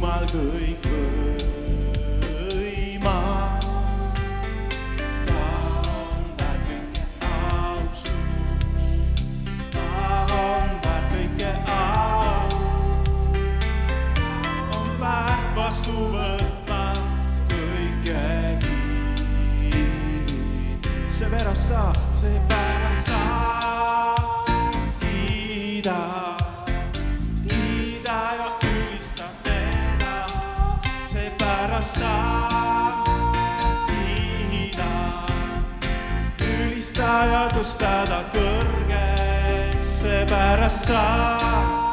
mà người cười saab ülistada, tõstada kõrgeks, seepärast saab.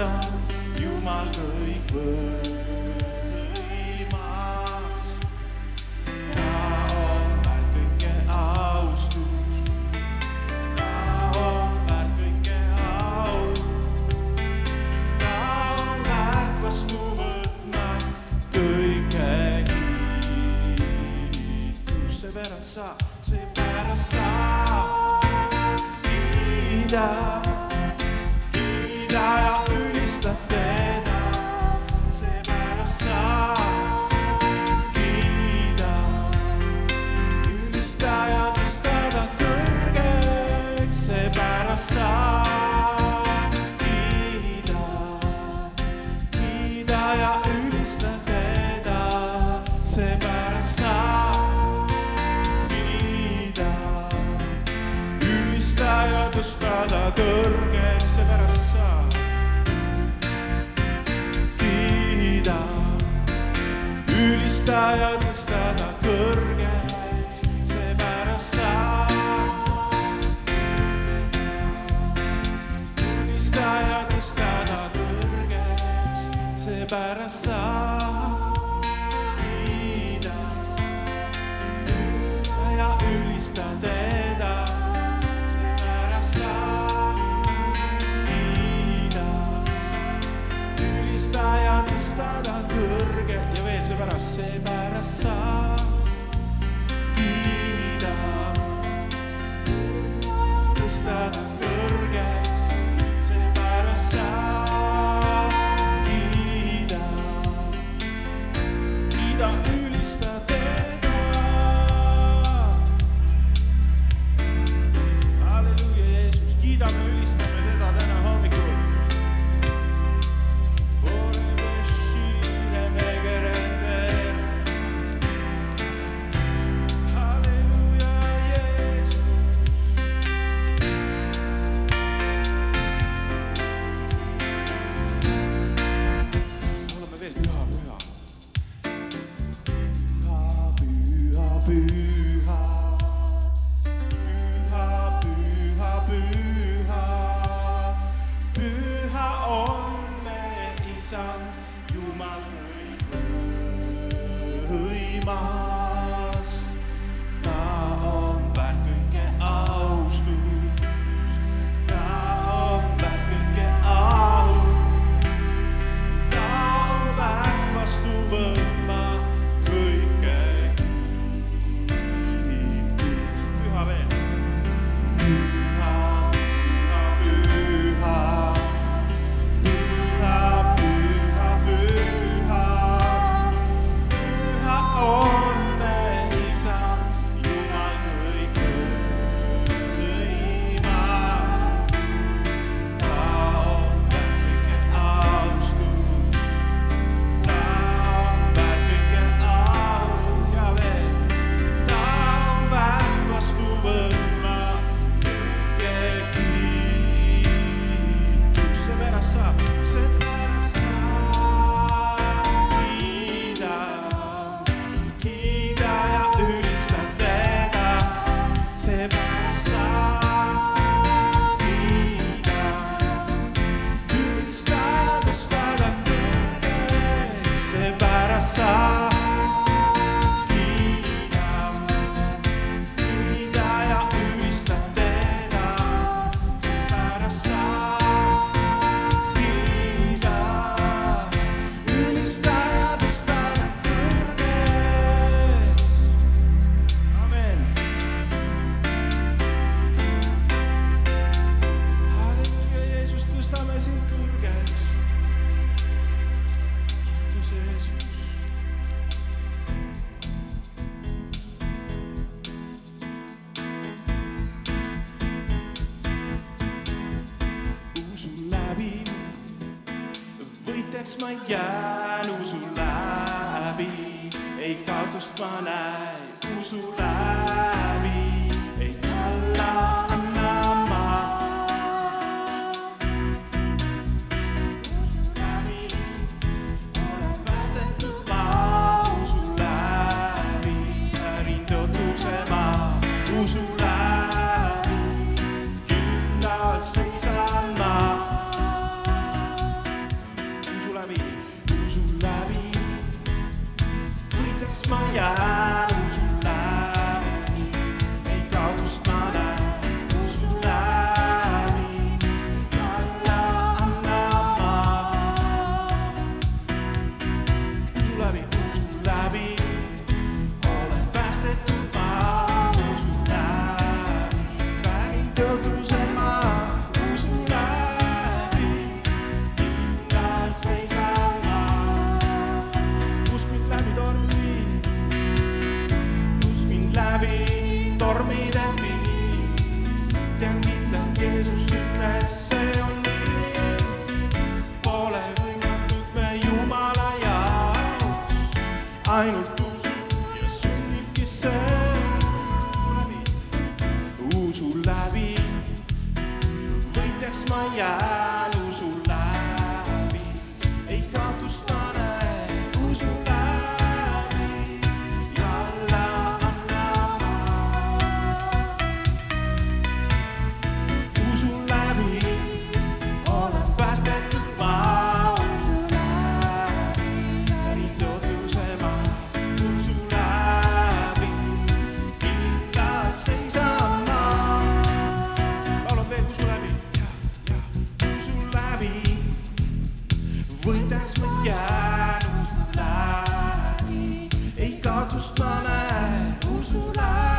Isa, Jumal kõikvõimas. ta on väärt kõike austust, ta on väärt kõike au. ta on väärt vastu võtma kõike kiitust, seepärast sa, seepärast sa kiidad. I am õnneks ma jään usu läbi, ei kaotust ma näe usu läbi. usutame, usule.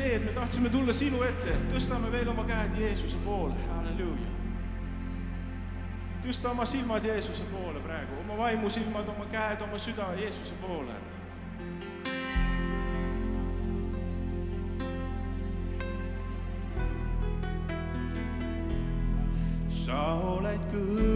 see, et me tahtsime tulla sinu ette, tõstame veel oma käed Jeesuse poole, halleluuja. tõsta oma silmad Jeesuse poole praegu, oma vaimusilmad, oma käed, oma süda Jeesuse poole sa oled küll.